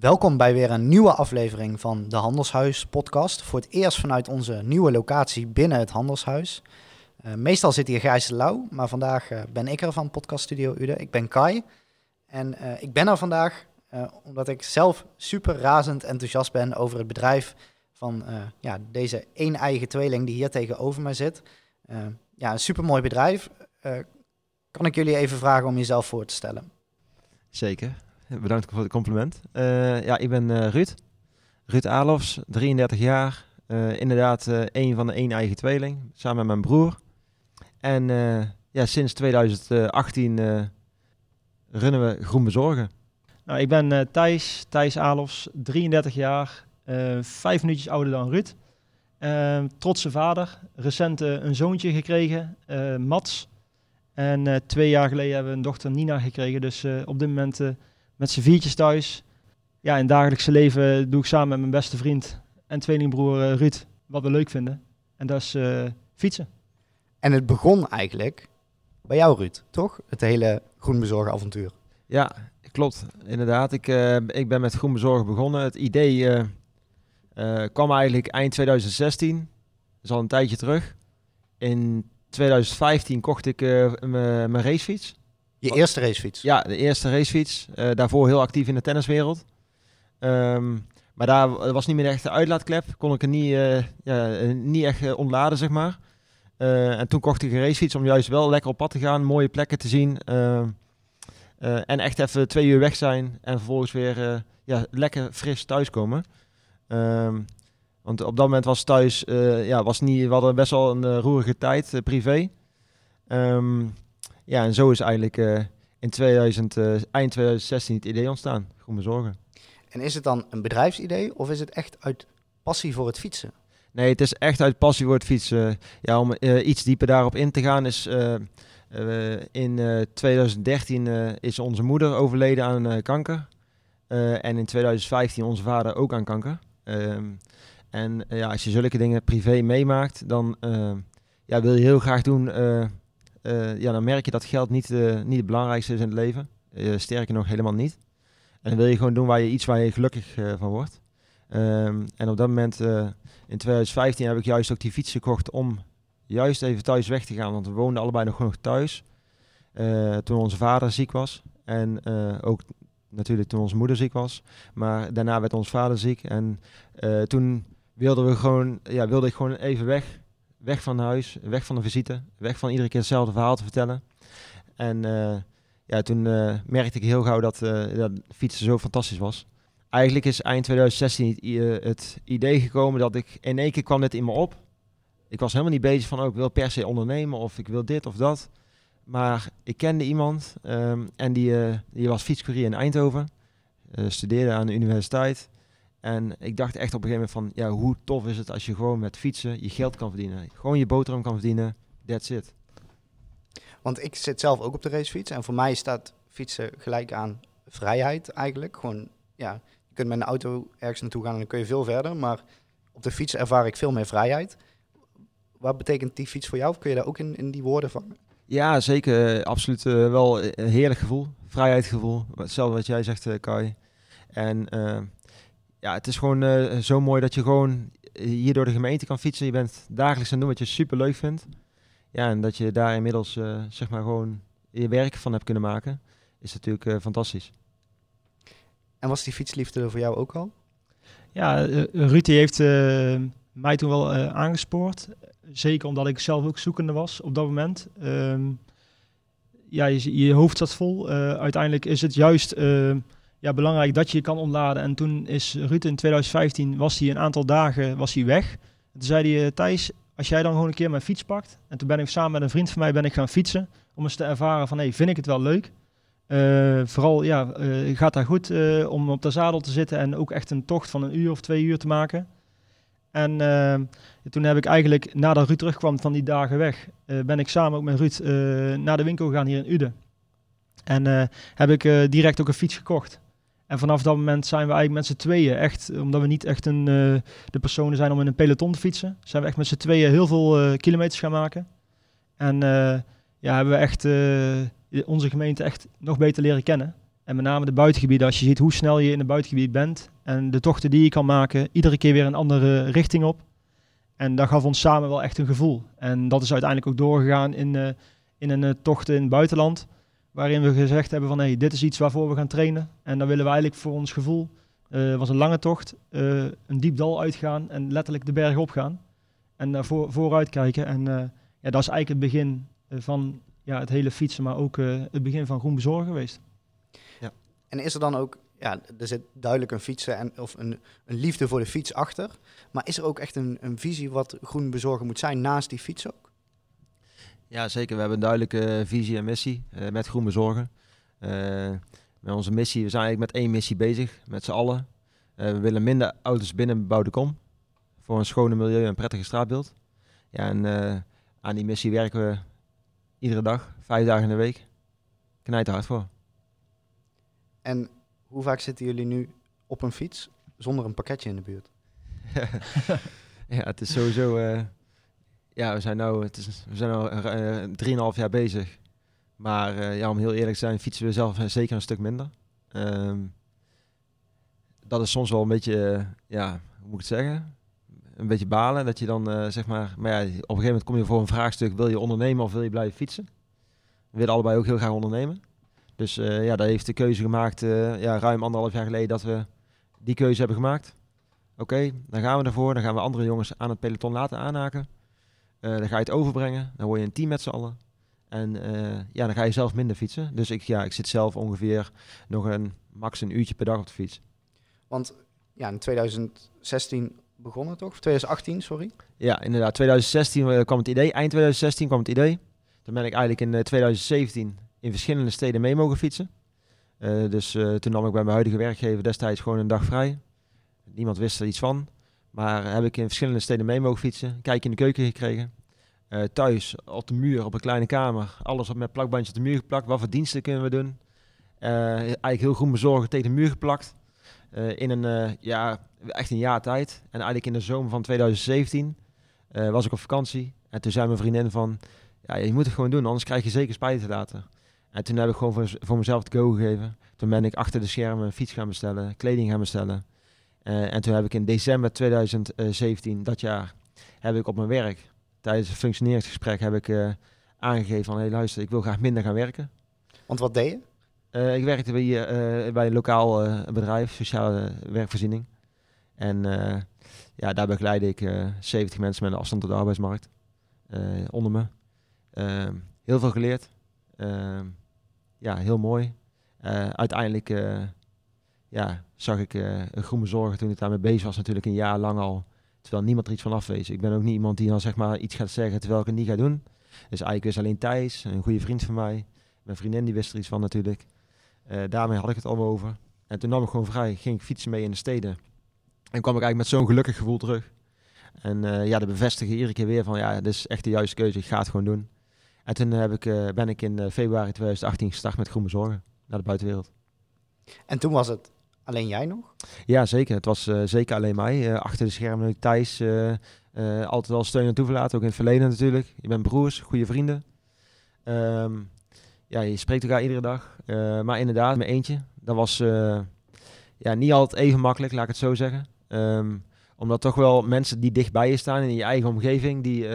Welkom bij weer een nieuwe aflevering van de Handelshuis podcast. Voor het eerst vanuit onze nieuwe locatie binnen het Handelshuis. Uh, meestal zit hier Gijs de Lauw, maar vandaag uh, ben ik er van Podcast Studio Ude. Ik ben Kai en uh, ik ben er vandaag omdat ik zelf super razend enthousiast ben over het bedrijf van ja, deze één eigen tweeling die hier tegenover mij zit. ja, een super mooi bedrijf. kan ik jullie even vragen om jezelf voor te stellen? Zeker. Bedankt voor het compliment. Uh, ja, ik ben uh, Ruud. Ruud Alofs, 33 jaar. Uh, inderdaad, een van de één eigen tweeling, samen met mijn broer. En ja, sinds 2018 runnen we Groen Bezorgen. Nou, ik ben Thijs, Thijs Alofs, 33 jaar, vijf minuutjes ouder dan Ruud. trotse vader, recent een zoontje gekregen, Mats. En twee jaar geleden hebben we een dochter Nina gekregen. Dus op dit moment met z'n viertjes thuis. Ja, in het dagelijkse leven doe ik samen met mijn beste vriend en tweelingbroer uh, Ruud wat we leuk vinden. En dat is uh, fietsen. En het begon eigenlijk bij jou, Ruud, toch? Het hele groenbezorgen avontuur. Ja, klopt. Inderdaad. Ik, uh, ik ben met groenbezorgen begonnen. Het idee kwam eigenlijk eind 2016. Dat is al een tijdje terug. In 2015 kocht ik mijn racefiets. Je eerste racefiets? Ja, de eerste racefiets. Uh, daarvoor heel actief in de tenniswereld. Um, maar daar was niet meer echt de uitlaatklep. Kon ik er niet, uh, ja, niet echt ontladen, zeg maar. en toen kocht ik een racefiets om juist wel lekker op pad te gaan, mooie plekken te zien. Ehm, en echt even twee uur weg zijn en vervolgens weer ja, lekker fris thuiskomen. Um, want op dat moment was thuis, ja, was niet, we hadden best wel een roerige tijd, privé. Um, ja, en zo is eigenlijk uh, in 2000, uh, eind 2016 het idee ontstaan. Groen bezorgen. En is het dan een bedrijfsidee of is het echt uit passie voor het fietsen? Nee, het is echt uit passie voor het fietsen. Ja, om uh, iets dieper daarop in te gaan is... in 2013 is onze moeder overleden aan kanker. en in 2015 onze vader ook aan kanker. Ehm, en ja, als je zulke dingen privé meemaakt, dan ja, wil je heel graag doen uh, ja, dan merk je dat geld niet, uh, niet het belangrijkste is in het leven. Uh, sterker nog, helemaal niet. En dan wil je gewoon doen waar je iets waar je gelukkig van wordt. Um, en op dat moment, in 2015, heb ik juist ook die fiets gekocht om juist even thuis weg te gaan. Want we woonden allebei nog gewoon thuis. toen onze vader ziek was. En ook natuurlijk toen onze moeder ziek was. Maar daarna werd onze vader ziek. En toen wilden we gewoon, ja, wilde ik gewoon even weg weg van huis, weg van de visite, weg van iedere keer hetzelfde verhaal te vertellen. En uh, ja, toen uh, merkte ik heel gauw dat, dat fietsen zo fantastisch was. Eigenlijk is eind 2016 het idee gekomen dat ik in één keer kwam dit in me op. Ik was helemaal niet bezig van, oh, ik wil per se ondernemen of ik wil dit of dat. Maar ik kende iemand um, en die, die was fietscourier in Eindhoven. studeerde aan de universiteit. En ik dacht echt op een gegeven moment van, ja, hoe tof is het als je gewoon met fietsen je geld kan verdienen. Gewoon je boterham kan verdienen, that's it. Want ik zit zelf ook op de racefiets en voor mij staat fietsen gelijk aan vrijheid eigenlijk. Gewoon, ja, je kunt met een auto ergens naartoe gaan en dan kun je veel verder, maar op de fiets ervaar ik veel meer vrijheid. Wat betekent die fiets voor jou? Of kun je daar ook in, in die woorden vangen? Ja, zeker. Absoluut uh, wel een heerlijk gevoel. Vrijheidsgevoel. Hetzelfde wat jij zegt, uh, Kai. En uh, ja, het is gewoon uh, zo mooi dat je gewoon hier door de gemeente kan fietsen. Je bent dagelijks aan doen wat je super leuk vindt. Ja, en dat je daar inmiddels uh, zeg maar gewoon je werk van hebt kunnen maken, is natuurlijk uh, fantastisch. En was die fietsliefde voor jou ook al? Ja, Ruud heeft mij toen wel aangespoord. Zeker omdat ik zelf ook zoekende was op dat moment. Um, ja, je, je hoofd zat vol. uiteindelijk is het juist ja, belangrijk dat je je kan ontladen. En toen is Ruud in 2015, was hij een aantal dagen was hij weg. toen zei hij, eh, Thijs, als jij dan gewoon een keer mijn fiets pakt. En toen ben ik samen met een vriend van mij ben ik gaan fietsen. Om eens te ervaren van, hey, vind ik het wel leuk? Uh, vooral, ja, uh, gaat daar goed om op de zadel te zitten en ook echt een tocht van een uur of twee uur te maken. En toen heb ik eigenlijk, nadat Ruud terugkwam van die dagen weg, ben ik samen ook met Ruud naar de winkel gegaan hier in Uden. En heb ik direct ook een fiets gekocht. En vanaf dat moment zijn we eigenlijk met z'n tweeën echt, omdat we niet echt een, uh, de personen zijn om in een peloton te fietsen, zijn we echt met z'n tweeën heel veel uh, kilometers gaan maken. En uh, ja, hebben we echt onze gemeente echt nog beter leren kennen. En met name de buitengebieden, als je ziet hoe snel je in een buitengebied bent en de tochten die je kan maken, iedere keer weer een andere richting op. En dat gaf ons samen wel echt een gevoel. En dat is uiteindelijk ook doorgegaan in, in een tocht in het buitenland, waarin we gezegd hebben van hey, dit is iets waarvoor we gaan trainen. En dan willen we eigenlijk voor ons gevoel, uh, was een lange tocht, een diep dal uitgaan en letterlijk de berg opgaan. En daar voor, vooruit kijken. En ja, dat is eigenlijk het begin van ja, het hele fietsen, maar ook het begin van groen bezorgen geweest. En is er dan ook, ja, er zit duidelijk een fietsen en, of een, een liefde voor de fiets achter. Maar is er ook echt een, een visie wat groen bezorgen moet zijn naast die fiets ook? Ja, zeker. We hebben een duidelijke visie en missie uh, met groen bezorgen. Uh, met onze missie, we zijn eigenlijk met één missie bezig, met z'n allen. We willen minder auto's binnen bebouwde kom. Voor een schone milieu en prettige straatbeeld. Ja, en aan die missie werken we iedere dag, vijf dagen in de week. Knijt hard voor. En hoe vaak zitten jullie nu op een fiets zonder een pakketje in de buurt? ja, het is sowieso. Uh, ja, we zijn nu, het we zijn al uh, 3,5 jaar bezig. Maar uh, ja, om heel eerlijk te zijn, fietsen we zelf zeker een stuk minder. Um, dat is soms wel een beetje, ja, hoe moet ik het zeggen? Een beetje balen. Dat je dan zeg maar. Maar ja, op een gegeven moment kom je voor een vraagstuk: wil je ondernemen of wil je blijven fietsen? We willen allebei ook heel graag ondernemen. Dus uh, ja, daar heeft de keuze gemaakt, ja, ruim anderhalf jaar geleden, dat we die keuze hebben gemaakt. Oké, dan gaan we ervoor. Dan gaan we andere jongens aan het peloton laten aanhaken. Uh, dan ga je het overbrengen. Dan word je een team met z'n allen. En ja, dan ga je zelf minder fietsen. Dus ik, ja, ik zit zelf ongeveer nog een max een uurtje per dag op de fiets. Want ja, in 2016 begonnen toch? Of 2018, sorry? Ja, inderdaad. 2016 kwam het idee. Eind 2016 kwam het idee. Dan ben ik eigenlijk in 2017 in verschillende steden mee mogen fietsen. Uh, dus toen nam ik bij mijn huidige werkgever destijds gewoon een dag vrij. Niemand wist er iets van. Maar heb ik in verschillende steden mee mogen fietsen. Kijk in de keuken gekregen. Uh, thuis op de muur, op een kleine kamer. Alles op met plakbandjes op de muur geplakt. Wat voor diensten kunnen we doen? eigenlijk heel goed bezorgen tegen de muur geplakt. in een, ja, echt een jaar tijd. En eigenlijk in de zomer van 2017 was ik op vakantie. En toen zei mijn vriendin van... Ja, je moet het gewoon doen, anders krijg je zeker spijt later. En toen heb ik gewoon voor, voor mezelf het go gegeven. Toen ben ik achter de schermen een fiets gaan bestellen, kleding gaan bestellen. Uh, en toen heb ik in december 2017, dat jaar, heb ik op mijn werk, tijdens een functioneringsgesprek, heb ik uh, aangegeven van, hé hey, luister, ik wil graag minder gaan werken. Want wat deed je? Uh, ik werkte bij, bij een lokaal bedrijf, sociale werkvoorziening. En ja, daar begeleide ik 70 mensen met een afstand tot de arbeidsmarkt onder me. heel veel geleerd. Ehm, ja, heel mooi. Uiteindelijk ja, zag ik uh, een groene zorgen toen ik daarmee bezig was, natuurlijk een jaar lang al. Terwijl niemand er iets van afwees. Ik ben ook niet iemand die dan zeg maar iets gaat zeggen terwijl ik het niet ga doen. Dus eigenlijk is alleen Thijs, een goede vriend van mij. Mijn vriendin die wist er iets van natuurlijk. daarmee had ik het allemaal over. En toen nam ik gewoon vrij, ging ik fietsen mee in de steden. En kwam ik eigenlijk met zo'n gelukkig gevoel terug. En ja, de bevestigen iedere keer weer van ja, dit is echt de juiste keuze, ik ga het gewoon doen. En toen heb ik, ben ik in februari 2018 gestart met Groen Bezorgen naar de buitenwereld. En toen was het alleen jij nog? Ja, zeker. Het was uh, zeker alleen mij. achter de schermen Thijs altijd wel steun en toeverlaten, ook in het verleden natuurlijk. Je bent broers, goede vrienden. Um, ja, je spreekt elkaar iedere dag. maar inderdaad, mijn eentje. Dat was ja, niet altijd even makkelijk, laat ik het zo zeggen. Um, omdat toch wel mensen die dichtbij je staan in je eigen omgeving, die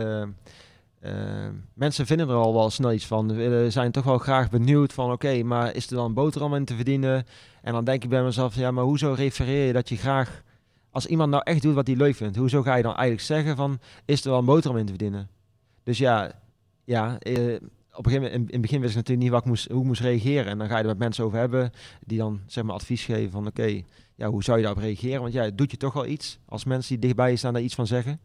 mensen vinden er al wel snel iets van. We zijn toch wel graag benieuwd van oké, maar is er dan boterham in te verdienen? En dan denk ik bij mezelf, ja, maar hoezo refereer je dat je graag... Als iemand nou echt doet wat hij leuk vindt, hoezo ga je dan eigenlijk zeggen van is er wel een boterham in te verdienen? Dus ja, ja uh, op een gegeven moment, in, het begin wist ik natuurlijk niet wat ik moest, hoe ik moest reageren. En dan ga je er met mensen over hebben die dan zeg maar advies geven van oké, ja, hoe zou je daarop reageren? Want ja, doet je toch wel iets als mensen die dichtbij je staan daar iets van zeggen.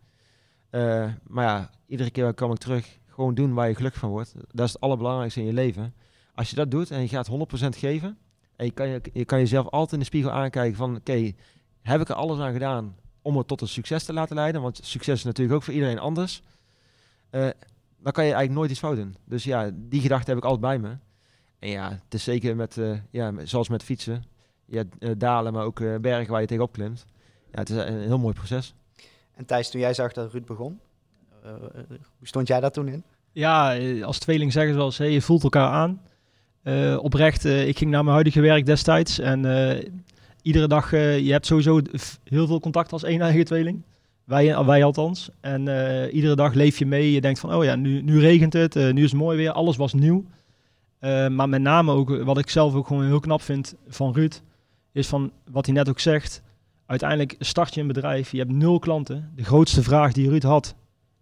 Uh, maar ja, iedere keer kom ik terug. Gewoon doen waar je gelukkig van wordt. Dat is het allerbelangrijkste in je leven. Als je dat doet en je gaat 100% geven. En je kan, je, je kan jezelf altijd in de spiegel aankijken van... Oké, heb ik er alles aan gedaan om het tot een succes te laten leiden? Want succes is natuurlijk ook voor iedereen anders. Uh, dan kan je eigenlijk nooit iets fout doen. Dus ja, die gedachte heb ik altijd bij me. En ja, het is zeker met, uh, ja, zoals met fietsen. Ja, dalen, maar ook bergen waar je tegenop klimt. Ja, het is een heel mooi proces. En Thijs, toen jij zag dat Ruud begon, uh, hoe stond jij daar toen in? Ja, als tweeling zeggen ze wel eens, hey, je voelt elkaar aan. Uh, oprecht, uh, ik ging naar mijn huidige werk destijds en uh, iedere dag, je hebt sowieso heel veel contact als één eigen tweeling. Wij, wij althans. En iedere dag leef je mee. Je denkt van, oh ja, nu, nu regent het, nu is het mooi weer, alles was nieuw. maar met name ook, wat ik zelf ook gewoon heel knap vind van Ruud, is van wat hij net ook zegt. Uiteindelijk start je een bedrijf, je hebt nul klanten. De grootste vraag die Ruud had,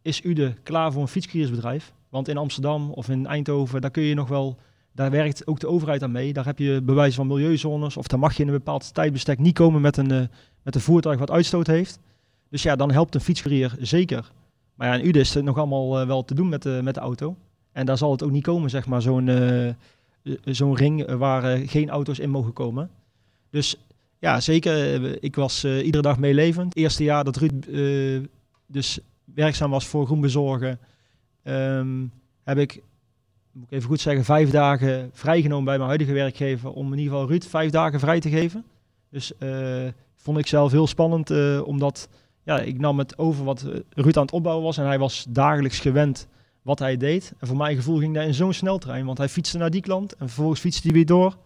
is u de klaar voor een fietskriersbedrijf? Want in Amsterdam of in Eindhoven, daar kun je nog wel daar werkt ook de overheid aan mee. Daar heb je bewijs van milieuzones. Of daar mag je in een bepaald tijdbestek niet komen met een, uh, met een voertuig wat uitstoot heeft. Dus ja, dan helpt een fietscourier zeker. Maar ja, in Ude is het nog allemaal uh, wel te doen met de, met de auto. En daar zal het ook niet komen, zeg maar, zo'n zo'n ring waar geen auto's in mogen komen. Dus ja, zeker. Ik was iedere dag meelevend. Het eerste jaar dat Ruud dus werkzaam was voor Groen Bezorgen, um, heb ik moet ik even goed zeggen, vijf dagen vrijgenomen bij mijn huidige werkgever om in ieder geval Ruud vijf dagen vrij te geven. Dus uh, vond ik zelf heel spannend, uh, omdat ja, ik nam het over wat eh, Ruud aan het opbouwen was en hij was dagelijks gewend wat hij deed. En voor mijn gevoel ging hij in zo'n sneltrein, want hij fietste naar die klant en vervolgens fietste hij weer door.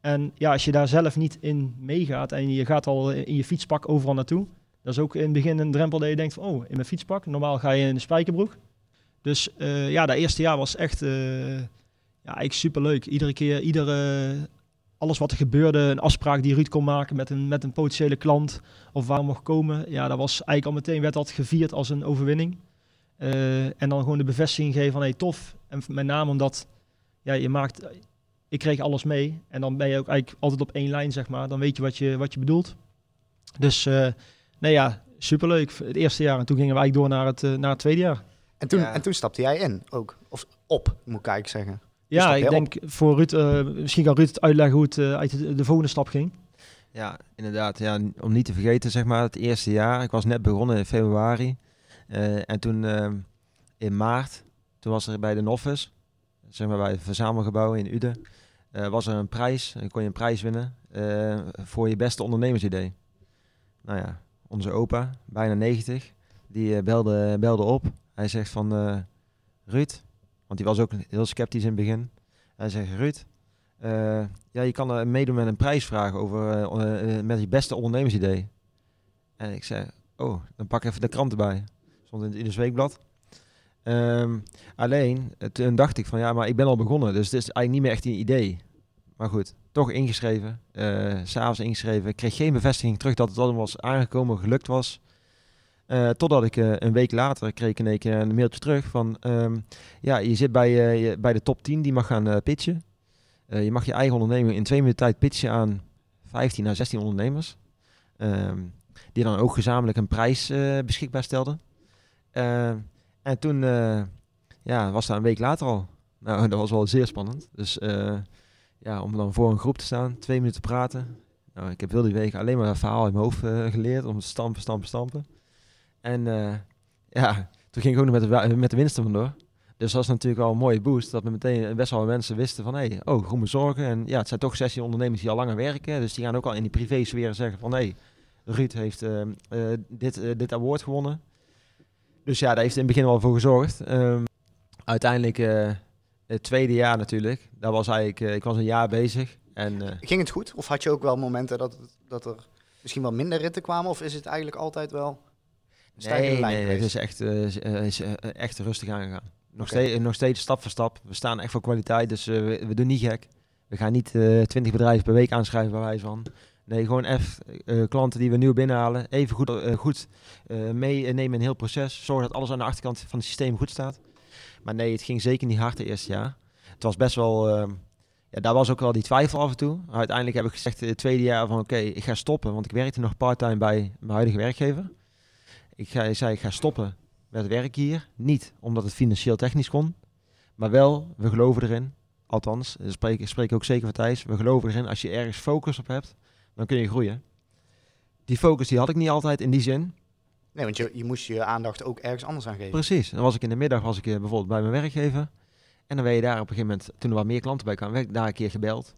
En ja, als je daar zelf niet in meegaat en je gaat al in je fietspak overal naartoe, dat is ook in het begin een drempel dat je denkt van, oh, in mijn fietspak. Normaal ga je in de spijkerbroek. Dus uh, ja, dat eerste jaar was echt uh, ja, eigenlijk superleuk. Iedere keer, iedere, alles wat er gebeurde, een afspraak die Ruud kon maken met een, met een potentiële klant of waar mocht komen. Ja, dat was eigenlijk al meteen, werd dat gevierd als een overwinning. Uh, en dan gewoon de bevestiging geven van, hey, tof. En met name omdat, ja, je maakt, ik kreeg alles mee. En dan ben je ook eigenlijk altijd op één lijn, zeg maar. Dan weet je wat je, wat je bedoelt. Dus, nee ja, superleuk. Het eerste jaar. En toen gingen we eigenlijk door naar het, naar het tweede jaar. En toen, en toen stapte jij in ook. Of op, moet ik eigenlijk zeggen. Ja, ik denk voor Ruud, uh, misschien kan Ruud het uitleggen hoe het uh, uit de, volgende stap ging. Ja, inderdaad. Ja, om niet te vergeten, zeg maar, het eerste jaar. Ik was net begonnen in februari. Uh, en toen in maart, toen was er bij de Noffes, zeg maar bij het verzamelgebouw in Uden, was er een prijs. En kon je een prijs winnen voor je beste ondernemersidee. Nou ja, onze opa, bijna 90, die belde, belde op. Hij zegt van uh, Ruud, want die was ook heel sceptisch in het begin. Hij zegt Ruud, uh, ja, je kan uh, meedoen met een prijsvraag over met je beste ondernemersidee. En ik zei, oh, dan pak even de krant erbij. Stond in het Ieders Weekblad. Um, alleen, toen dacht ik van ja, maar ik ben al begonnen, dus het is eigenlijk niet meer echt een idee. Maar goed, toch ingeschreven, uh, s'avonds ingeschreven. Kreeg geen bevestiging terug dat het allemaal was aangekomen, gelukt was. Uh, totdat ik uh, een week later kreeg ik een, een mailtje terug van... Um, ja, je zit bij, uh, bij de top 10 die mag gaan pitchen. je mag je eigen onderneming in twee minuten tijd pitchen aan 15 naar 16 ondernemers. Um, die dan ook gezamenlijk een prijs beschikbaar stelden. en toen ja, was dat een week later al. Nou, dat was wel zeer spannend. Dus ja, om dan voor een groep te staan, twee minuten praten. Nou, ik heb heel die week alleen maar een verhaal in mijn hoofd geleerd om te stampen, stampen, stampen. En uh, ja, toen ging ik ook nog met de, met de winsten vandoor. Dus dat was natuurlijk wel een mooie boost. Dat we meteen best wel mensen wisten van, hé, hey, oh, groene zorgen. En ja, het zijn toch 16 ondernemers die al langer werken. Dus die gaan ook al in die privé-sfeer zeggen van, hé, Ruud heeft uh, uh, dit, dit award gewonnen. Dus ja, daar heeft in het begin wel voor gezorgd. Um, uiteindelijk het tweede jaar natuurlijk. Dat was eigenlijk, ik was een jaar bezig. En, Ging het goed? Of had je ook wel momenten dat, dat er misschien wel minder ritten kwamen? Of is het eigenlijk altijd wel nee, nee, het is echt, uh, is, uh, echt rustig aangegaan. Nog, okay. steeds, nog steeds stap voor stap. We staan echt voor kwaliteit, dus uh, we, we, doen niet gek. We gaan niet 20 bedrijven per week aanschrijven bij wijze van. Nee, gewoon even klanten die we nieuw binnenhalen. Even goed, goed meenemen in heel proces. Zorgen dat alles aan de achterkant van het systeem goed staat. Maar nee, het ging zeker niet hard het eerste jaar. Het was best wel... Ja, daar was ook wel die twijfel af en toe. Uiteindelijk heb ik gezegd het tweede jaar van oké, ik ga stoppen. Want ik werkte nog part-time bij mijn huidige werkgever. Ik ga, zei, ik ga stoppen met werk hier. Niet omdat het financieel technisch kon, maar wel, we geloven erin. Althans, ik spreek, ik spreek ook zeker van Thijs. We geloven erin, als je ergens focus op hebt, dan kun je groeien. Die focus die had ik niet altijd in die zin. Nee, want je, je moest je aandacht ook ergens anders aan geven. Precies. Dan was ik in de middag was ik eh, bijvoorbeeld bij mijn werkgever. En dan ben je daar op een gegeven moment, toen er wat meer klanten bij kwamen, daar een keer gebeld.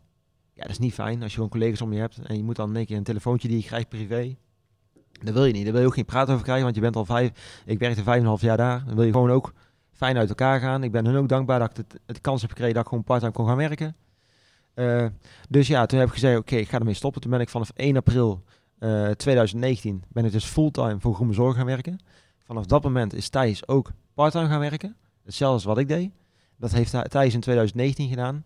Ja, dat is niet fijn als je gewoon collega's om je hebt. En je moet dan in één keer een telefoontje die je krijgt privé. Dat wil je niet. Daar wil je ook geen praat over krijgen, want je bent al vijf... Ik werkte vijf en een half jaar daar. Dan wil je gewoon ook fijn uit elkaar gaan. Ik ben hun ook dankbaar dat ik het, kans heb gekregen dat ik gewoon part-time kon gaan werken. Eh, dus ja, toen heb ik gezegd, oké, ik ga ermee stoppen. Toen ben ik vanaf 1 april eh, 2019 ben ik dus fulltime voor Groene Zorg gaan werken. Vanaf dat moment is Thijs ook parttime gaan werken. Hetzelfde als wat ik deed. Dat heeft Thij- Thijs in 2019 gedaan.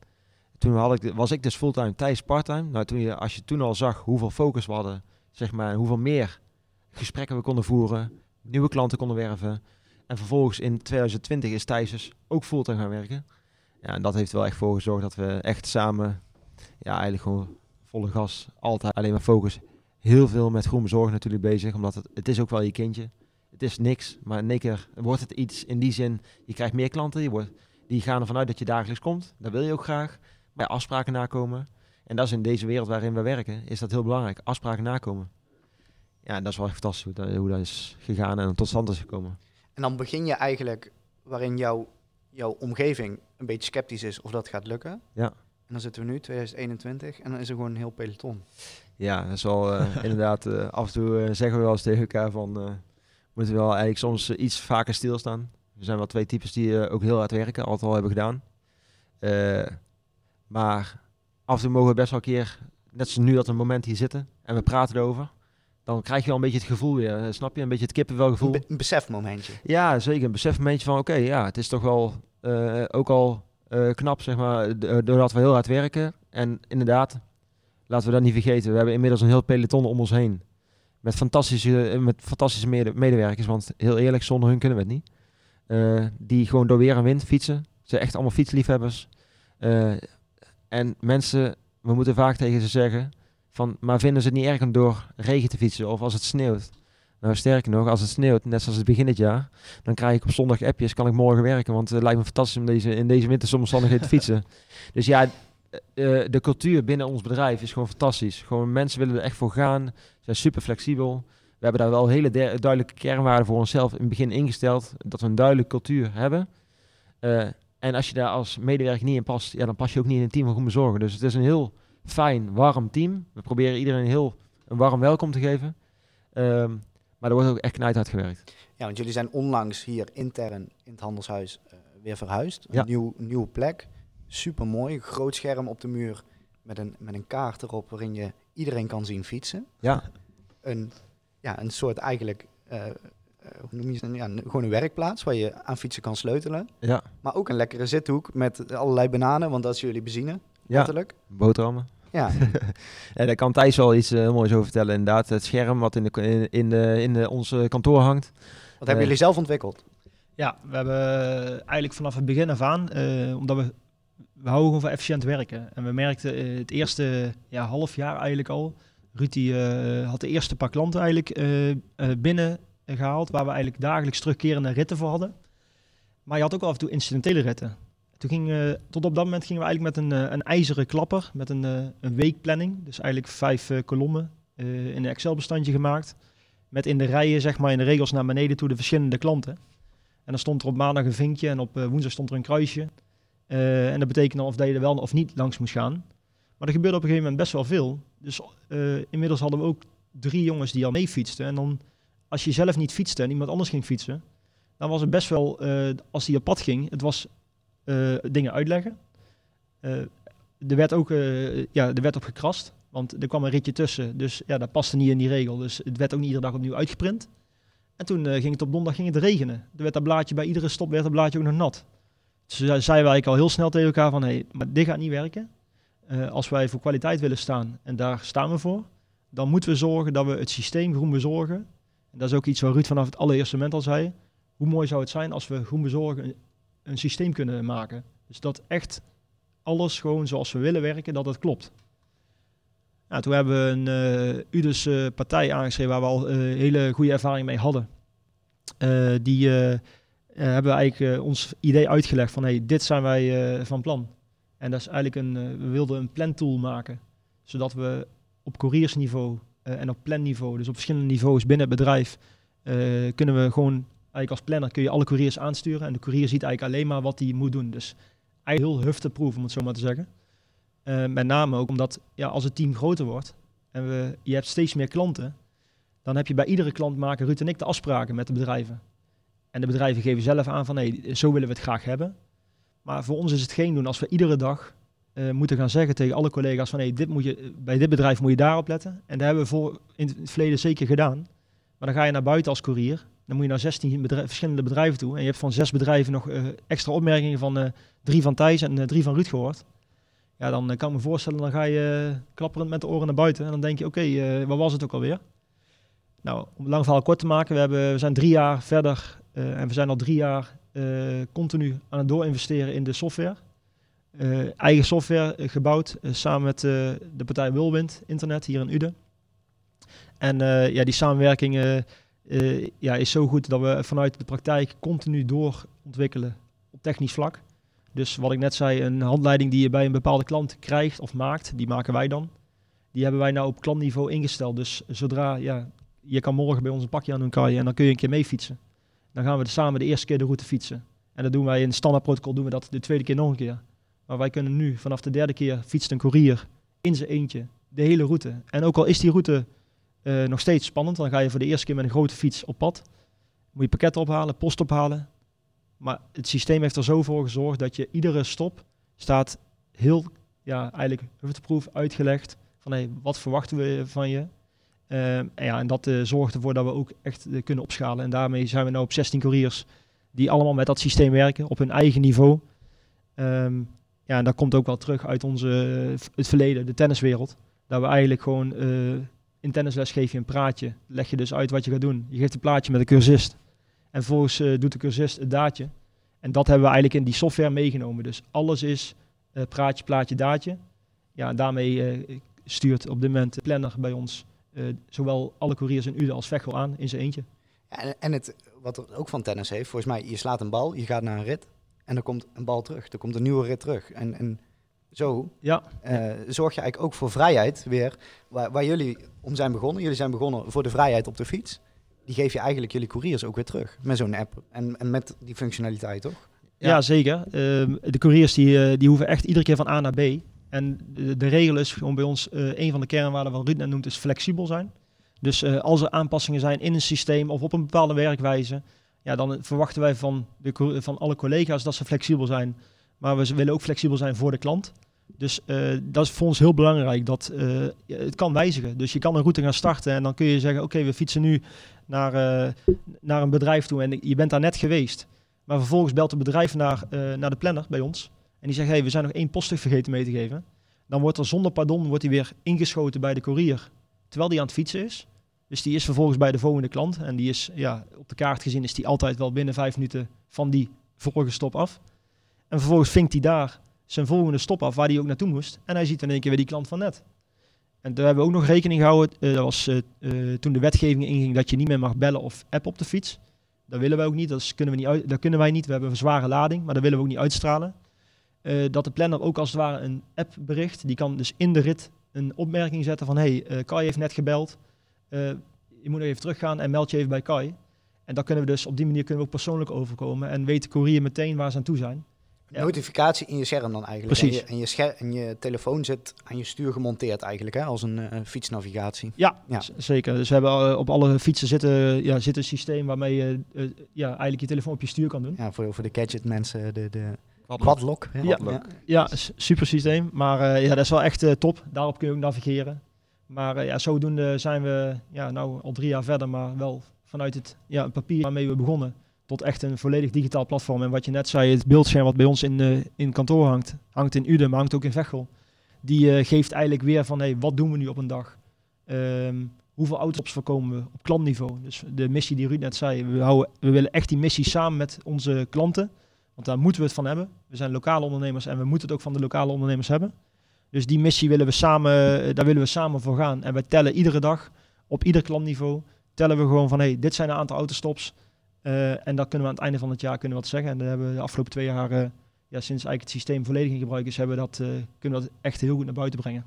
Toen had ik, was ik dus fulltime, Thijs parttime. Nou, toen je, als je toen al zag hoeveel focus we hadden, zeg maar, hoeveel meer gesprekken we konden voeren, nieuwe klanten konden werven. En vervolgens in 2020 is Thijs ook fulltime gaan werken. Ja, en dat heeft wel echt voor gezorgd dat we echt samen, ja, eigenlijk gewoon volle gas, altijd alleen maar focus. Heel veel met groen bezorg natuurlijk bezig, omdat het, het is ook wel je kindje. Het is niks, maar in één keer wordt het iets in die zin, je krijgt meer klanten, je wordt, die gaan ervan uit dat je dagelijks komt. Dat wil je ook graag. Bij afspraken nakomen. En dat is in deze wereld waarin we werken, is dat heel belangrijk. Afspraken nakomen. Ja, dat is wel echt fantastisch hoe dat, hoe dat is gegaan en tot stand is gekomen. En dan begin je eigenlijk waarin jouw, jouw omgeving een beetje sceptisch is of dat gaat lukken. Ja. En dan zitten we nu, 2021, en dan is er gewoon een heel peloton. Ja, dat is wel eh, inderdaad. eh, af en toe eh, zeggen we wel eens tegen elkaar van. moeten we wel eigenlijk soms iets vaker stilstaan. Er zijn wel twee types die ook heel hard werken, altijd al hebben gedaan. Maar af en toe mogen we best wel een keer, net zoals nu dat we een moment hier zitten en we praten erover. Dan krijg je wel een beetje het gevoel weer, eh, snap je? Een beetje het kippenvelgevoel. Een, be- een besefmomentje. Ja, zeker. Een besefmomentje van, oké, ja, het is toch wel eh, ook al eh, knap, zeg maar, doordat we heel hard werken. En inderdaad, laten we dat niet vergeten, we hebben inmiddels een heel peloton om ons heen. Met fantastische, met fantastische mede- medewerkers, want heel eerlijk, zonder hun kunnen we het niet. Die gewoon door weer en wind fietsen. Ze zijn echt allemaal fietsliefhebbers. En mensen, we moeten vaak tegen ze zeggen, van, maar vinden ze het niet erg om door regen te fietsen of als het sneeuwt? Nou, sterker nog, als het sneeuwt, net zoals het begin dit jaar, dan krijg ik op zondag appjes, kan ik morgen werken. Want het lijkt me fantastisch om deze, in deze winterse omstandigheden te fietsen. Dus ja, eh, eh, de cultuur binnen ons bedrijf is gewoon fantastisch. Gewoon mensen willen er echt voor gaan, zijn super flexibel. We hebben daar wel hele duidelijke kernwaarden voor onszelf in het begin ingesteld. Dat we een duidelijke cultuur hebben. Eh, en als je daar als medewerker niet in past, ja, dan pas je ook niet in een team van Groen Bezorgen. Dus het is een heel fijn, warm team. We proberen iedereen heel een warm welkom te geven. Ehm, maar er wordt ook echt knijt hard gewerkt. Ja, want jullie zijn onlangs hier intern in het handelshuis eh, weer verhuisd. Een Ja. nieuw, nieuwe plek. Super mooi. Groot scherm op de muur met een, met een kaart erop waarin je iedereen kan zien fietsen. Ja, Een, ja, een soort eigenlijk, eh, eh, hoe noem je het? Ja, gewoon een werkplaats waar je aan fietsen kan sleutelen. ja, Maar ook een lekkere zithoek met allerlei bananen, want dat is jullie benzine, ja. letterlijk. boterhammen. Ja, Ja, daar kan Thijs wel iets eh, heel moois over vertellen. Inderdaad, het scherm wat in, de, in, in, de, in de, ons eh, kantoor hangt. wat hebben jullie zelf ontwikkeld? Ja, we hebben eh, eigenlijk vanaf het begin af aan, eh, omdat we, we houden gewoon van efficiënt werken. En we merkten eh, het eerste ja, half jaar eigenlijk al, Ruud die, eh, had de eerste paar klanten eigenlijk eh, eh, binnen gehaald, waar we eigenlijk dagelijks terugkerende ritten voor hadden. Maar je had ook af en toe incidentele ritten. Toen ging, eh, tot op dat moment gingen we eigenlijk met een, eh, een ijzeren klapper, met een, eh, een weekplanning. Dus eigenlijk vijf kolommen in een Excel-bestandje gemaakt. Met in de rijen, zeg maar, in de regels naar beneden toe de verschillende klanten. En dan stond er op maandag een vinkje en op woensdag stond er een kruisje. En dat betekende of dat je er wel of niet langs moest gaan. Maar er gebeurde op een gegeven moment best wel veel. Dus inmiddels hadden we ook drie jongens die al mee fietsten. En dan, als je zelf niet fietste en iemand anders ging fietsen, dan was het best wel, als die op pad ging, het was dingen uitleggen. Eh, er werd ook eh, ja, er werd op gekrast, want er kwam een ritje tussen. Dus ja, dat paste niet in die regel. Dus het werd ook niet iedere dag opnieuw uitgeprint. En toen eh, ging het op donderdag ging het regenen. Er werd dat blaadje bij iedere stop werd dat blaadje ook nog nat. Dus zei- zeiden wij eigenlijk al heel snel tegen elkaar van, hé, hey, maar dit gaat niet werken. Eh, als wij voor kwaliteit willen staan, en daar staan we voor, dan moeten we zorgen dat we het systeem groen bezorgen. En dat is ook iets waar Ruud vanaf het allereerste moment al zei. Hoe mooi zou het zijn als we groen bezorgen een systeem kunnen maken. Dus dat echt alles gewoon zoals we willen werken, dat het klopt. Nou, toen hebben we een eh UDUS eh, partij aangeschreven waar we al eh, hele goede ervaring mee hadden. Die hebben we eigenlijk ons idee uitgelegd van hey, dit zijn wij van plan. En dat is eigenlijk een, we wilden een plantool maken. Zodat we op couriersniveau en op planniveau, dus op verschillende niveaus binnen het bedrijf, kunnen we gewoon, eigenlijk als planner kun je alle couriers aansturen. En de courier ziet eigenlijk alleen maar wat hij moet doen. Dus eigenlijk heel hufteproof, om het zo maar te zeggen. Eh, met name ook omdat ja, als het team groter wordt en we, je hebt steeds meer klanten, dan heb je bij iedere klant maken Ruud en ik de afspraken met de bedrijven. En de bedrijven geven zelf aan van hey, zo willen we het graag hebben. Maar voor ons is het geen doen als we iedere dag eh, moeten gaan zeggen tegen alle collega's van hey, dit moet je, bij dit bedrijf moet je daarop letten. En dat hebben we voor in het verleden zeker gedaan. Maar dan ga je naar buiten als courier. Dan moet je naar 16 bedrijf, verschillende bedrijven toe. En je hebt van zes bedrijven nog uh, extra opmerkingen van uh, drie van Thijs en uh, drie van Ruud gehoord. Ja, dan kan ik me voorstellen, dan ga je klapperend met de oren naar buiten. En dan denk je, oké, okay, wat was het ook alweer? Nou, om lang verhaal kort te maken, we, hebben, we zijn drie jaar verder en we zijn al drie jaar continu aan het doorinvesteren in de software. eigen software gebouwd samen met de partij Wilwind Internet hier in Uden. En ja, die samenwerking uh, ja, is zo goed dat we vanuit de praktijk continu doorontwikkelen op technisch vlak. Dus wat ik net zei, een handleiding die je bij een bepaalde klant krijgt of maakt, die maken wij dan. Die hebben wij nou op klantniveau ingesteld. Dus zodra, ja, je kan morgen bij ons een pakje aan doen, kan je, en dan kun je een keer mee fietsen. Dan gaan we samen de eerste keer de route fietsen. En dat doen wij in standaard protocol, doen we dat de tweede keer nog een keer. Maar wij kunnen nu, vanaf de derde keer, fietst een courier in zijn eentje de hele route. En ook al is die route uh, nog steeds spannend. Dan ga je voor de eerste keer met een grote fiets op pad. Moet je pakketten ophalen, post ophalen. Maar het systeem heeft er zo voor gezorgd dat je iedere stop staat heel, ja, eigenlijk proef uitgelegd. Van wat verwachten we van je? Uh, en, ja, en dat uh, zorgt ervoor dat we ook echt uh, kunnen opschalen. En daarmee zijn we nu op 16 couriers die allemaal met dat systeem werken op hun eigen niveau. Um, ja, en dat komt ook wel terug uit onze, het verleden, de tenniswereld. Dat we eigenlijk gewoon in tennisles geef je een praatje. Leg je dus uit wat je gaat doen. Je geeft een plaatje met een cursist. En vervolgens uh, doet de cursist het daadje. En dat hebben we eigenlijk in die software meegenomen. Dus alles is uh, praatje, plaatje, daadje. Ja, daarmee uh, stuurt op dit moment de planner bij ons zowel alle couriers in Uden als Vechel aan in zijn eentje. En, en het, wat er ook van tennis heeft, volgens mij, je slaat een bal, je gaat naar een rit en er komt een bal terug. Er komt een nieuwe rit terug. En, en zo ja. Uh, zorg je eigenlijk ook voor vrijheid weer, waar, waar, jullie om zijn begonnen. Jullie zijn begonnen voor de vrijheid op de fiets. Die geef je eigenlijk jullie couriers ook weer terug met zo'n app en, en met die functionaliteit, toch? Ja, ja zeker. Uh, de couriers die, uh, die hoeven echt iedere keer van A naar B. En de, de regel is gewoon bij ons, uh, een van de kernwaarden wat Ruud net noemt, is flexibel zijn. Dus als er aanpassingen zijn in een systeem of op een bepaalde werkwijze, ja, dan verwachten wij van, de, van alle collega's dat ze flexibel zijn. Maar we willen ook flexibel zijn voor de klant. Dus uh, dat is voor ons heel belangrijk. Dat, uh, het kan wijzigen. Dus je kan een route gaan starten en dan kun je zeggen: Oké, we fietsen nu naar, uh, naar een bedrijf toe en je bent daar net geweest. Maar vervolgens belt het bedrijf naar, naar de planner bij ons. En die zegt: hey, we zijn nog één poststuk vergeten mee te geven. Dan wordt er zonder pardon wordt weer ingeschoten bij de courier. Terwijl die aan het fietsen is. Dus die is vervolgens bij de volgende klant. En die is, ja, op de kaart gezien, is die altijd wel binnen vijf minuten van die vorige stop af. En vervolgens vinkt hij daar zijn volgende stop af waar hij ook naartoe moest. En hij ziet in één keer weer die klant van net. En daar hebben we ook nog rekening gehouden. Uh, dat was uh, uh, toen de wetgeving inging dat je niet meer mag bellen of app op de fiets. Dat willen wij ook niet. Dat kunnen, we niet uit, kunnen wij niet. We hebben een zware lading, maar dat willen we ook niet uitstralen. dat de planner ook als het ware een app bericht. Die kan dus in de rit een opmerking zetten van... hey, Kai heeft net gebeld. je moet nog even teruggaan en meld je even bij Kai. En dan kunnen we dus op die manier kunnen we ook persoonlijk overkomen. En weet de meteen waar ze aan toe zijn notificatie in je scherm dan eigenlijk. Precies. En je, en je, scherm, en je telefoon zit aan je stuur gemonteerd eigenlijk, hè, als een uh, fietsnavigatie. Ja, ja, zeker. Dus we hebben uh, op alle fietsen zitten, ja, zit een systeem waarmee je uh, ja, eigenlijk je telefoon op je stuur kan doen. Ja, voor, voor de gadget mensen, de, de quadlock. Ja, ja, ja, super systeem. Maar ja, dat is wel echt top. Daarop kun je ook navigeren. Maar ja, zodoende zijn we ja, nou al drie jaar verder, maar wel vanuit het ja, papier waarmee we begonnen tot echt een volledig digitaal platform. En wat je net zei, het beeldscherm wat bij ons in, uh, in kantoor hangt, hangt in Uden, maar hangt ook in Vechel. Die uh, geeft eigenlijk weer van, hey, wat doen we nu op een dag? Um, hoeveel auto's voorkomen we op klantniveau? Dus de missie die Ruud net zei, we, houden, we willen echt die missie samen met onze klanten. Want daar moeten we het van hebben. We zijn lokale ondernemers en we moeten het ook van de lokale ondernemers hebben. Dus die missie willen we samen, eh, daar willen we samen voor gaan. En wij tellen iedere dag, op ieder klantniveau, tellen we gewoon van, hey, dit zijn een aantal autostops. Uh, en dat kunnen we aan het einde van het jaar kunnen wat zeggen. En daar hebben we de afgelopen twee jaar, uh, ja, sinds eigenlijk het systeem volledig in gebruik is, hebben we dat, uh, kunnen we dat echt heel goed naar buiten brengen.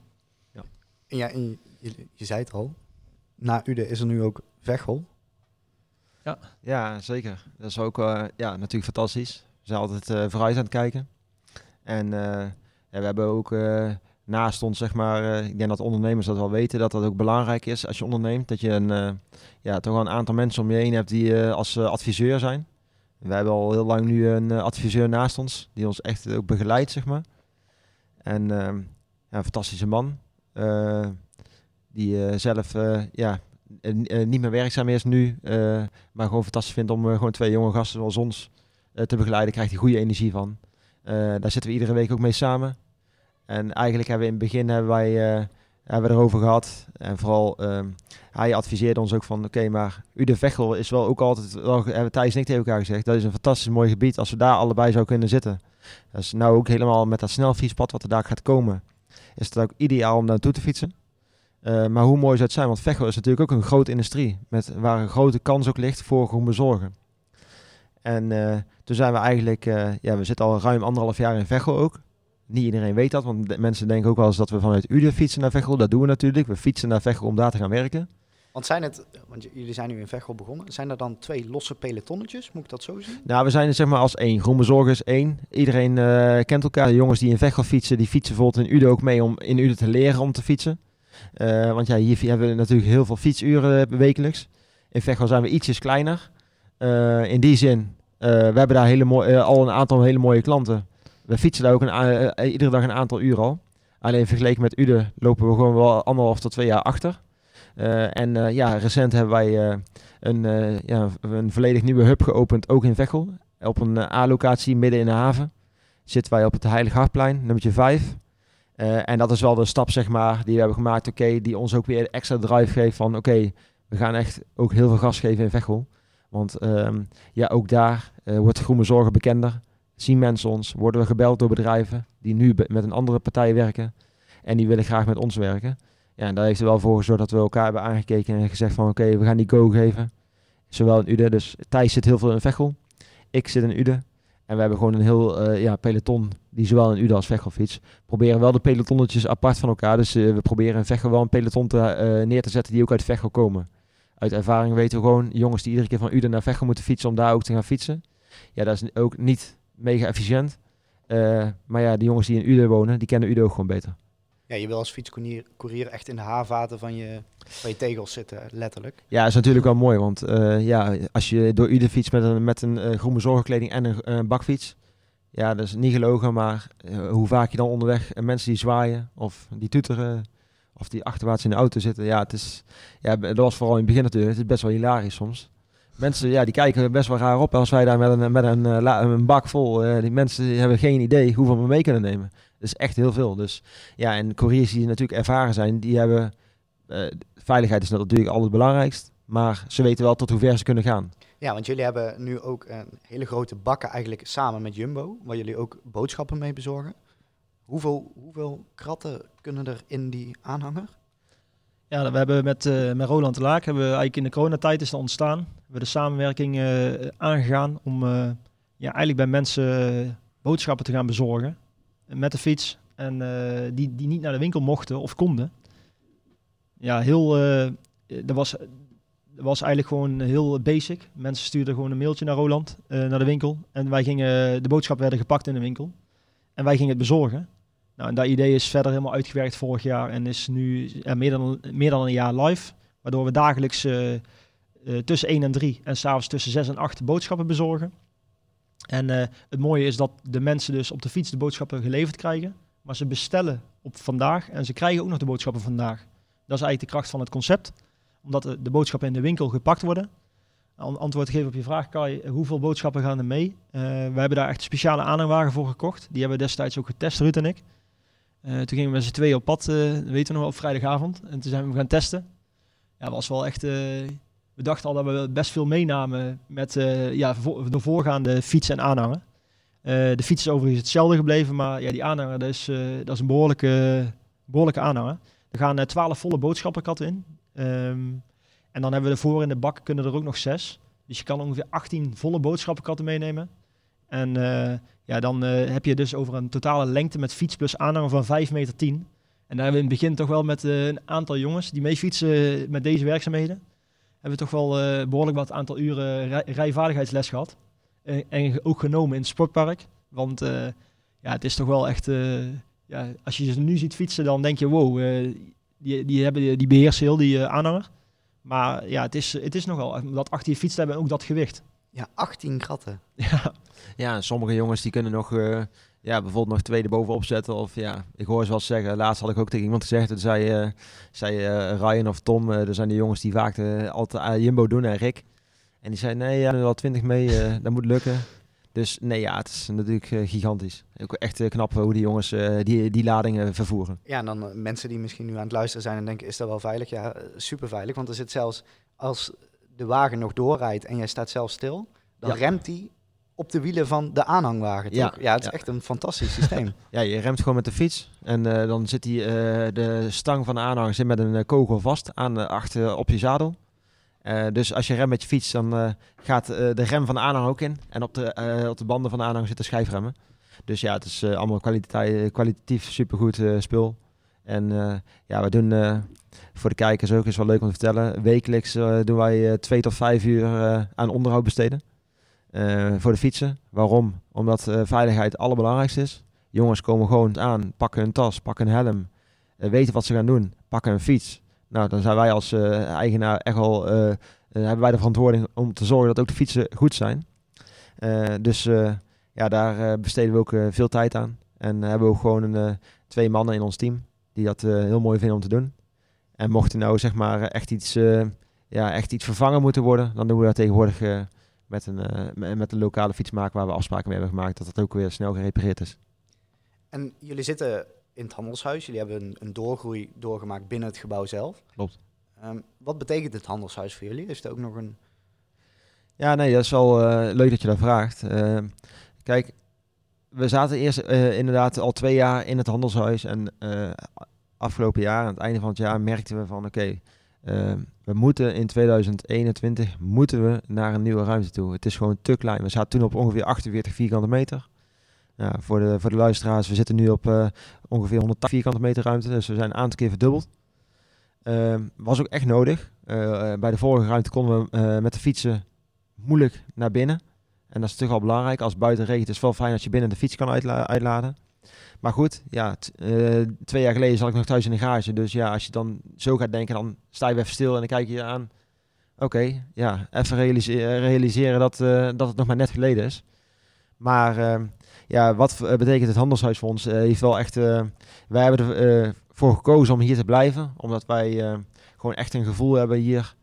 Ja, en ja en je, je, zei het al, na Ude is er nu ook Veghel. Ja, ja zeker. Dat is ook ja, natuurlijk fantastisch. We zijn altijd vooruit aan het kijken. En ja, we hebben ook naast ons, zeg maar, uh, ik denk dat ondernemers dat wel weten, dat dat ook belangrijk is als je onderneemt. Dat je een, uh, ja, toch wel een aantal mensen om je heen hebt die uh, als adviseur zijn. We hebben al heel lang nu een adviseur naast ons, die ons echt ook begeleidt, zeg maar. En ja, een fantastische man. Die zelf ja, niet meer werkzaam is nu. maar gewoon fantastisch vindt om gewoon twee jonge gasten zoals ons te begeleiden. Krijgt hij goede energie van. daar zitten we iedere week ook mee samen. En eigenlijk hebben we in het begin hebben wij hebben we erover gehad. En vooral, um, hij adviseerde ons ook van, oké, maar Ude Vechel is wel ook altijd, wel, hebben Thijs en ik tegen elkaar gezegd, dat is een fantastisch mooi gebied als we daar allebei zouden kunnen zitten. Dat is nou ook helemaal met dat snelfietspad wat er daar gaat komen, is het ook ideaal om naartoe te fietsen. Uh, maar hoe mooi zou het zijn, want Vechel is natuurlijk ook een grote industrie, met, waar een grote kans ook ligt voor groen bezorgen. En uh, toen zijn we eigenlijk, ja, we zitten al ruim anderhalf jaar in Vechel ook. Niet iedereen weet dat, want de mensen denken ook wel eens dat we vanuit Uden fietsen naar Veghel. Dat doen we natuurlijk. We fietsen naar Veghel om daar te gaan werken. Want zijn het, want jullie zijn nu in Veghel begonnen, zijn er dan twee losse pelotonnetjes? Moet ik dat zo zien? Nou, we zijn zeg maar als één. Groenbezorgers één. Iedereen uh, kent elkaar. De jongens die in Veghel fietsen, die fietsen bijvoorbeeld in Uden ook mee om in Uden te leren om te fietsen. Uh, want ja, hier hebben we natuurlijk heel veel fietsuren wekelijks. In Veghel zijn we ietsjes kleiner. In die zin, we hebben daar hele mooie, al een aantal hele mooie klanten. We fietsen daar ook een, uh, iedere dag een aantal uur al. Alleen vergeleken met Ude lopen we gewoon wel anderhalf tot twee jaar achter. Uh, en uh, ja, recent hebben wij een, ja, een volledig nieuwe hub geopend, ook in Veghel. Op een A-locatie midden in de haven. Zitten wij op het Heilig Hartplein, nummertje 5. en dat is wel de stap, zeg maar, die we hebben gemaakt. Oké, die ons ook weer extra drive geeft van, oké, we gaan echt ook heel veel gas geven in Veghel. Want um, ja, ook daar wordt Groene Zorgen bekender zien mensen ons, worden we gebeld door bedrijven die nu met een andere partij werken en die willen graag met ons werken. Ja, en daar heeft er wel voor gezorgd dat we elkaar hebben aangekeken en gezegd van oké, we gaan die go geven. Zowel in Ude, dus Thijs zit heel veel in Vechel, ik zit in Ude. En we hebben gewoon een heel uh, ja, peloton die zowel in Ude als Vechel fiets. Proberen wel de pelotonnetjes apart van elkaar. Dus uh, we proberen in Vechel wel een peloton te, uh, neer te zetten die ook uit Vechel komen. Uit ervaring weten we gewoon, jongens die iedere keer van Ude naar Vechel moeten fietsen om daar ook te gaan fietsen. Ja, dat is ook niet mega efficiënt. Uh, maar ja, de jongens die in Udo wonen, die kennen Udo ook gewoon beter. Ja, je wil als fietscourier echt in de haarvaten van je, van je tegels zitten, letterlijk. Ja, is natuurlijk wel mooi, want uh, ja, als je door Ude fietst met een, met een uh, groene zorgkleding en een, een, bakfiets, ja, dat is niet gelogen, maar hoe vaak je dan onderweg mensen die zwaaien of die tuteren of die achterwaarts in de auto zitten, ja, het is, ja, dat was vooral in het begin natuurlijk, het is best wel hilarisch soms mensen ja, die kijken best wel raar op als wij daar met een, met een, uh, een bak vol. Uh, die mensen hebben geen idee hoeveel we mee kunnen nemen. Dat is echt heel veel. Dus ja, en couriers die natuurlijk ervaren zijn, die hebben. Uh, veiligheid is natuurlijk altijd het belangrijkst. Maar ze weten wel tot hoe ver ze kunnen gaan. Ja, want jullie hebben nu ook een hele grote bakken eigenlijk samen met Jumbo, waar jullie ook boodschappen mee bezorgen. Hoeveel, hoeveel kratten kunnen er in die aanhanger? Ja, we hebben met, uh, met Roland de Laak, hebben we eigenlijk in de coronatijd is ontstaan. We hebben de samenwerking uh, aangegaan om uh, ja, eigenlijk bij mensen boodschappen te gaan bezorgen met de fiets. En die, die niet naar de winkel mochten of konden. Ja, heel, dat, was, dat was eigenlijk gewoon heel basic. Mensen stuurden gewoon een mailtje naar Roland, naar de winkel. En wij gingen, de boodschappen werden gepakt in de winkel. En wij gingen het bezorgen. Nou, en dat idee is verder helemaal uitgewerkt vorig jaar en is nu meer, dan, meer dan een jaar live. Waardoor we dagelijks uh, uh, tussen 1 en 3 en s'avonds tussen 6 en 8 boodschappen bezorgen. En het mooie is dat de mensen dus op de fiets de boodschappen geleverd krijgen. Maar ze bestellen op vandaag en ze krijgen ook nog de boodschappen vandaag. Dat is eigenlijk de kracht van het concept. Omdat de, boodschappen in de winkel gepakt worden. An antwoord geven op je vraag, Kai, hoeveel boodschappen gaan er mee? we hebben daar echt speciale aanhangwagen voor gekocht. Die hebben we destijds ook getest, Ruud en ik. Uh, toen gingen we met z'n tweeën op pad, uh, weten we nog wel, op vrijdagavond. En toen zijn we gaan testen. Ja, was wel echt... Uh, we dachten al dat we best veel meenamen met ja, de voorgaande fiets en aanhanger. de fiets is overigens hetzelfde gebleven, maar ja, die aanhanger, dat is, dat is een behoorlijke, behoorlijke aanhanger. Er gaan 12 volle boodschappenkatten in. Um, en dan hebben we ervoor in de bak kunnen er ook nog zes. Dus je kan ongeveer 18 volle boodschappenkatten meenemen. En ja, dan uh, heb je dus over een totale lengte met fiets plus aanhanger van 5 meter 10. En daar hebben we in het begin toch wel met uh, een aantal jongens die mee fietsen met deze werkzaamheden. Hebben we toch wel behoorlijk wat aantal uren rij rijvaardigheidsles gehad. en ook genomen in het sportpark. Want ja, het is toch wel echt... ja, als je ze nu ziet fietsen, dan denk je wow, die, die, hebben, die beheersen heel die aanhanger. Maar ja, het is, het is nogal, dat achter je fiets hebben ook dat gewicht. Ja, 18 kratten. Ja. Ja, sommige jongens die kunnen nog, uh, ja, bijvoorbeeld nog tweede bovenop zetten. Of ja, ik hoor ze wel zeggen. Laatst had ik ook tegen iemand gezegd. Dat zei, eh, zei eh, Ryan of Tom. eh, er zijn die jongens die vaak eh, altijd aan Jumbo doen. En Rick. En die zei, nee, ja, er wel 20 mee. eh, dat moet lukken. Dus nee, ja, het is natuurlijk eh, gigantisch. Ook echt eh, knap hoe die jongens eh, die, die ladingen vervoeren. Ja, en dan eh, mensen die misschien nu aan het luisteren zijn en denken, is dat wel veilig? Ja, eh, super veilig. Want er zit zelfs, als de wagen nog doorrijdt en jij staat zelf stil, dan Ja. remt hij op de wielen van de aanhangwagen, Ja? Ja, het is ja. echt een fantastisch systeem. Ja, je remt gewoon met de fiets. En eh, dan zit die, eh, de stang van de aanhanger zit met een eh, kogel vast aan, eh, achter op je zadel. Dus als je remt met je fiets, dan gaat de rem van de aanhanger ook in. En op de, op de banden van de aanhanger zitten schijfremmen. Dus ja, het is allemaal kwaliteit, kwalitatief supergoed spul. En eh, ja, we doen eh, voor de kijkers ook, is wel leuk om te vertellen. Wekelijks eh, doen wij twee tot vijf uur aan onderhoud besteden. Voor de fietsen. Waarom? Omdat veiligheid het allerbelangrijkste is. Jongens komen gewoon aan, pakken hun tas, pakken een helm, weten wat ze gaan doen, pakken een fiets. Nou, dan zijn wij als eigenaar echt eh, hebben wij de verantwoording om te zorgen dat ook de fietsen goed zijn. Dus ja, daar besteden we ook veel tijd aan. En hebben we ook gewoon een, twee mannen in ons team die dat eh, heel mooi vinden om te doen. En mocht er nou zeg maar eh, echt iets, eh, ja, echt iets vervangen moeten worden, dan doen we dat tegenwoordig eh, met, een, eh, me- met een lokale fietsmaker waar we afspraken mee hebben gemaakt dat dat ook weer snel gerepareerd is. En jullie zitten in het handelshuis, jullie hebben een, een doorgroei doorgemaakt binnen het gebouw zelf. Klopt. Ehm, wat betekent het handelshuis voor jullie? Is er ook nog een... Ja, nee, dat is wel eh, leuk dat je dat vraagt. Eh, kijk, we zaten eerst eh, inderdaad al twee jaar in het handelshuis. En eh, afgelopen jaar, aan het einde van het jaar, merkten we van oké, eh, we moeten in 2021 moeten we naar een nieuwe ruimte toe. Het is gewoon te klein. We zaten toen op ongeveer 48 vierkante meter. Ja, voor, de, voor de luisteraars, we zitten nu op ongeveer 180 vierkante meter ruimte. Dus we zijn een aantal keer verdubbeld. Ehm, was ook echt nodig. Bij de vorige ruimte konden we met de fietsen moeilijk naar binnen. En dat is natuurlijk al belangrijk. Als het buiten regent is het wel fijn als je binnen de fiets kan uitla- uitladen. Maar goed, ja, eh, twee jaar geleden zat ik nog thuis in de garage. Dus ja, als je dan zo gaat denken, dan sta je even stil en dan kijk je aan. Oké, ja, even realise- eh, realiseren dat, eh, dat het nog maar net geleden is. Maar eh, ja, wat betekent het handelshuis voor ons? Eh, heeft wel echt, wij hebben ervoor voor gekozen om hier te blijven. Omdat wij gewoon echt een gevoel hebben hier.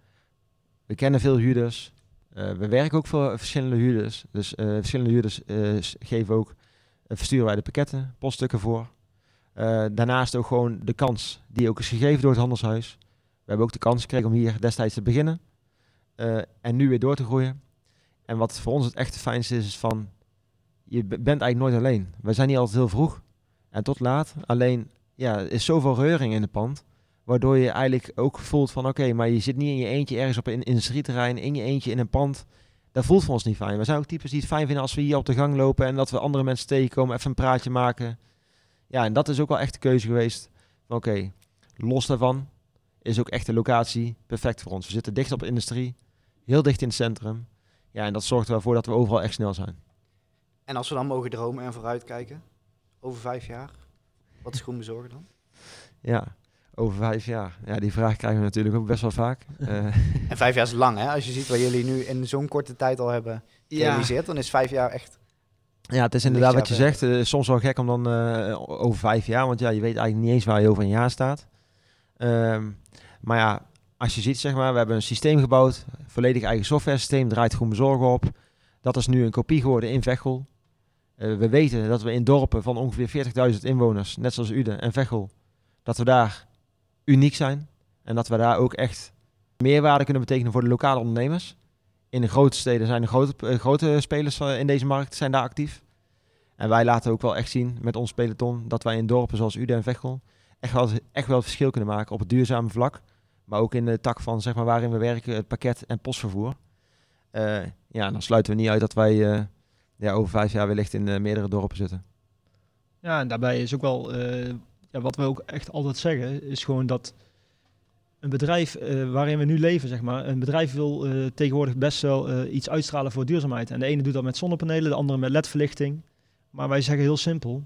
We kennen veel huurders. Eh, we werken ook voor verschillende huurders. Dus eh, verschillende huurders eh, geven ook, versturen wij de pakketten, poststukken voor. Daarnaast ook gewoon de kans die ook is gegeven door het handelshuis. We hebben ook de kans gekregen om hier destijds te beginnen. en nu weer door te groeien. En wat voor ons het echt fijnste is, is van... Je bent eigenlijk nooit alleen. We zijn hier altijd heel vroeg en tot laat. Alleen, ja, er is zoveel reuring in het pand. Waardoor je eigenlijk ook voelt van oké, maar je zit niet in je eentje ergens op een industrieterrein, in je eentje in een pand. Dat voelt voor ons niet fijn. We zijn ook types die het fijn vinden als we hier op de gang lopen en dat we andere mensen tegenkomen, even een praatje maken. Ja, en dat is ook wel echt de keuze geweest. van, Oké, los daarvan is ook echt de locatie perfect voor ons. We zitten dicht op de industrie, heel dicht in het centrum. Ja, en dat zorgt ervoor dat we overal echt snel zijn. En als we dan mogen dromen en vooruitkijken, over vijf jaar, wat is groen bezorgen dan? Ja, over vijf jaar. Ja, die vraag krijgen we natuurlijk ook best wel vaak. Eh, En vijf jaar is lang, hè? Als je ziet wat jullie nu in zo'n korte tijd al hebben gerealiseerd, dan is vijf jaar echt... Ja, het is inderdaad wat je zegt. eh, soms wel gek om dan eh, over vijf jaar, want ja, je weet eigenlijk niet eens waar je over een jaar staat. Ehm, maar ja, als je ziet, zeg maar, we hebben een systeem gebouwd, volledig eigen software systeem, draait groen bezorgen op. Dat is nu een kopie geworden in Veghel. Eh, we weten dat we in dorpen van ongeveer 40.000 inwoners, net zoals Uden en Veghel, dat we daar uniek zijn. En dat we daar ook echt meerwaarde kunnen betekenen voor de lokale ondernemers. In de grote steden zijn de grote, eh, grote spelers eh, in deze markt zijn daar actief. En wij laten ook wel echt zien met ons peloton dat wij in dorpen zoals Uden en Veghel echt wel, echt wel het verschil kunnen maken op het duurzame vlak. Maar ook in de tak van zeg maar, waarin we werken, het pakket en postvervoer. Eh, ja, dan sluiten we niet uit dat wij eh, ja, over vijf jaar wellicht in meerdere dorpen zitten. Ja, en daarbij is ook wel, ja, wat we ook echt altijd zeggen, is gewoon dat een bedrijf eh, waarin we nu leven, zeg maar, een bedrijf wil eh, tegenwoordig best wel eh, iets uitstralen voor duurzaamheid. En de ene doet dat met zonnepanelen, de andere met ledverlichting. Maar wij zeggen heel simpel,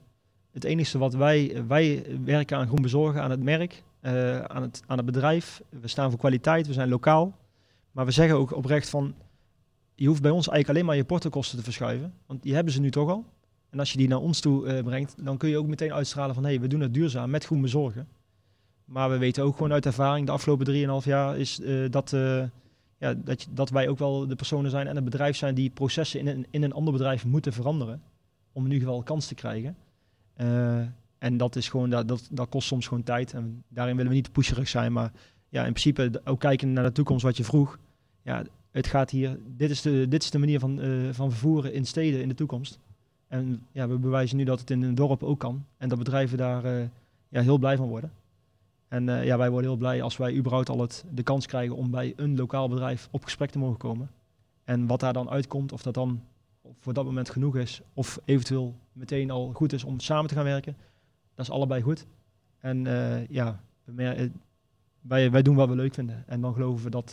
het enige wat wij, wij werken aan groen bezorgen, aan het merk, aan, het, aan het bedrijf. We staan voor kwaliteit, we zijn lokaal. Maar we zeggen ook oprecht van, je hoeft bij ons eigenlijk alleen maar je portokosten te verschuiven, want die hebben ze nu toch al. En als je die naar ons toe eh, brengt, dan kun je ook meteen uitstralen van hé, hey, we doen het duurzaam met groen bezorgen. Maar we weten ook gewoon uit ervaring de afgelopen 3,5 jaar is uh, dat, uh, ja, dat, dat wij ook wel de personen zijn en het bedrijf zijn die processen in een, in een ander bedrijf moeten veranderen. Om in ieder geval kans te krijgen. en dat is gewoon, dat, dat, dat kost soms gewoon tijd. En daarin willen we niet pusherig zijn, maar ja, in principe ook kijken naar de toekomst wat je vroeg. Ja, het gaat hier, dit is de, dit is de manier van, van vervoeren in steden in de toekomst. En ja, we bewijzen nu dat het in een dorp ook kan. En dat bedrijven daar uh, ja, heel blij van worden. En uh, ja, wij worden heel blij als wij überhaupt al het, de kans krijgen om bij een lokaal bedrijf op gesprek te mogen komen. En wat daar dan uitkomt, of dat dan voor dat moment genoeg is, of eventueel meteen al goed is om samen te gaan werken, dat is allebei goed. En ja, wij, wij doen wat we leuk vinden. En dan geloven we dat,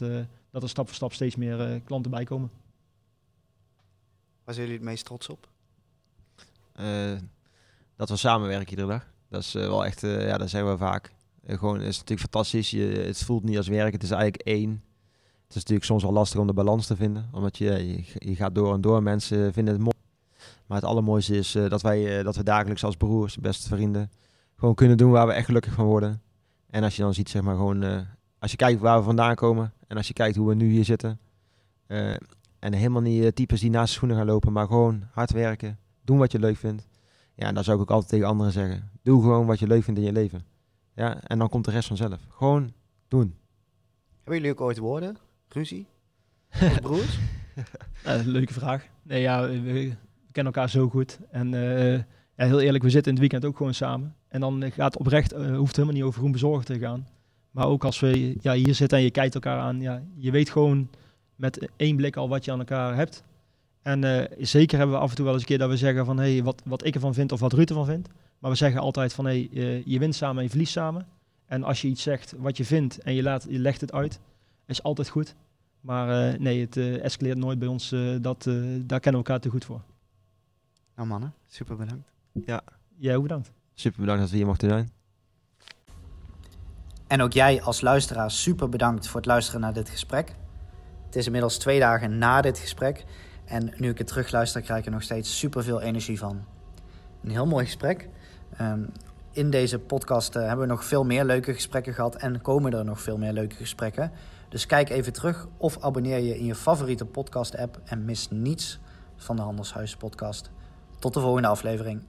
dat er stap voor stap steeds meer klanten bij komen. Waar zijn jullie het meest trots op? Uh, dat we samenwerken iedere dag. Dat is wel echt, ja, dat zeggen we vaak. gewoon, het is natuurlijk fantastisch. Je, het voelt niet als werk, het is eigenlijk één. Het is natuurlijk soms wel lastig om de balans te vinden. Omdat je, je, gaat door en door. Mensen vinden het mooi. Maar het allermooiste is dat, wij, dat we dagelijks als broers, beste vrienden, gewoon kunnen doen waar we echt gelukkig van worden. En als je dan ziet, zeg maar gewoon, als je kijkt waar we vandaan komen en als je kijkt hoe we nu hier zitten. En helemaal niet types die naast schoenen gaan lopen, maar gewoon hard werken, doen wat je leuk vindt. Ja, en dan zou ik ook altijd tegen anderen zeggen. Doe gewoon wat je leuk vindt in je leven. Ja, en dan komt de rest vanzelf. Gewoon doen. Hebben jullie ook ooit woorden? Ruzie? Als broers? leuke vraag. Nee, ja, we, we, kennen elkaar zo goed. En ja, heel eerlijk, we zitten in het weekend ook gewoon samen. En dan gaat oprecht, uh, hoeft helemaal niet over groen bezorgd te gaan. Maar ook als we ja, hier zitten en je kijkt elkaar aan, ja, je weet gewoon met één blik al wat je aan elkaar hebt. En uh, zeker hebben we af en toe wel eens een keer dat we zeggen van hé, hey, wat, wat ik ervan vind of wat Ruud ervan vindt. Maar we zeggen altijd van hé, hey, uh, je wint samen en je verliest samen. En als je iets zegt wat je vindt en je, laat, je legt het uit, is altijd goed. Maar nee, het escaleert nooit bij ons. dat, daar kennen we elkaar te goed voor. Nou mannen, super bedankt. Ja. Jij ook bedankt. Super bedankt dat we hier mochten zijn. En ook jij als luisteraar super bedankt voor het luisteren naar dit gesprek. Het is inmiddels twee dagen na dit gesprek. En nu ik het terugluister, krijg ik er nog steeds super veel energie van. Een heel mooi gesprek. Um, in deze podcast uh, hebben we nog veel meer leuke gesprekken gehad. En komen er nog veel meer leuke gesprekken. Dus kijk even terug of abonneer je in je favoriete podcast-app. En mis niets van de Handelshuis podcast. Tot de volgende aflevering.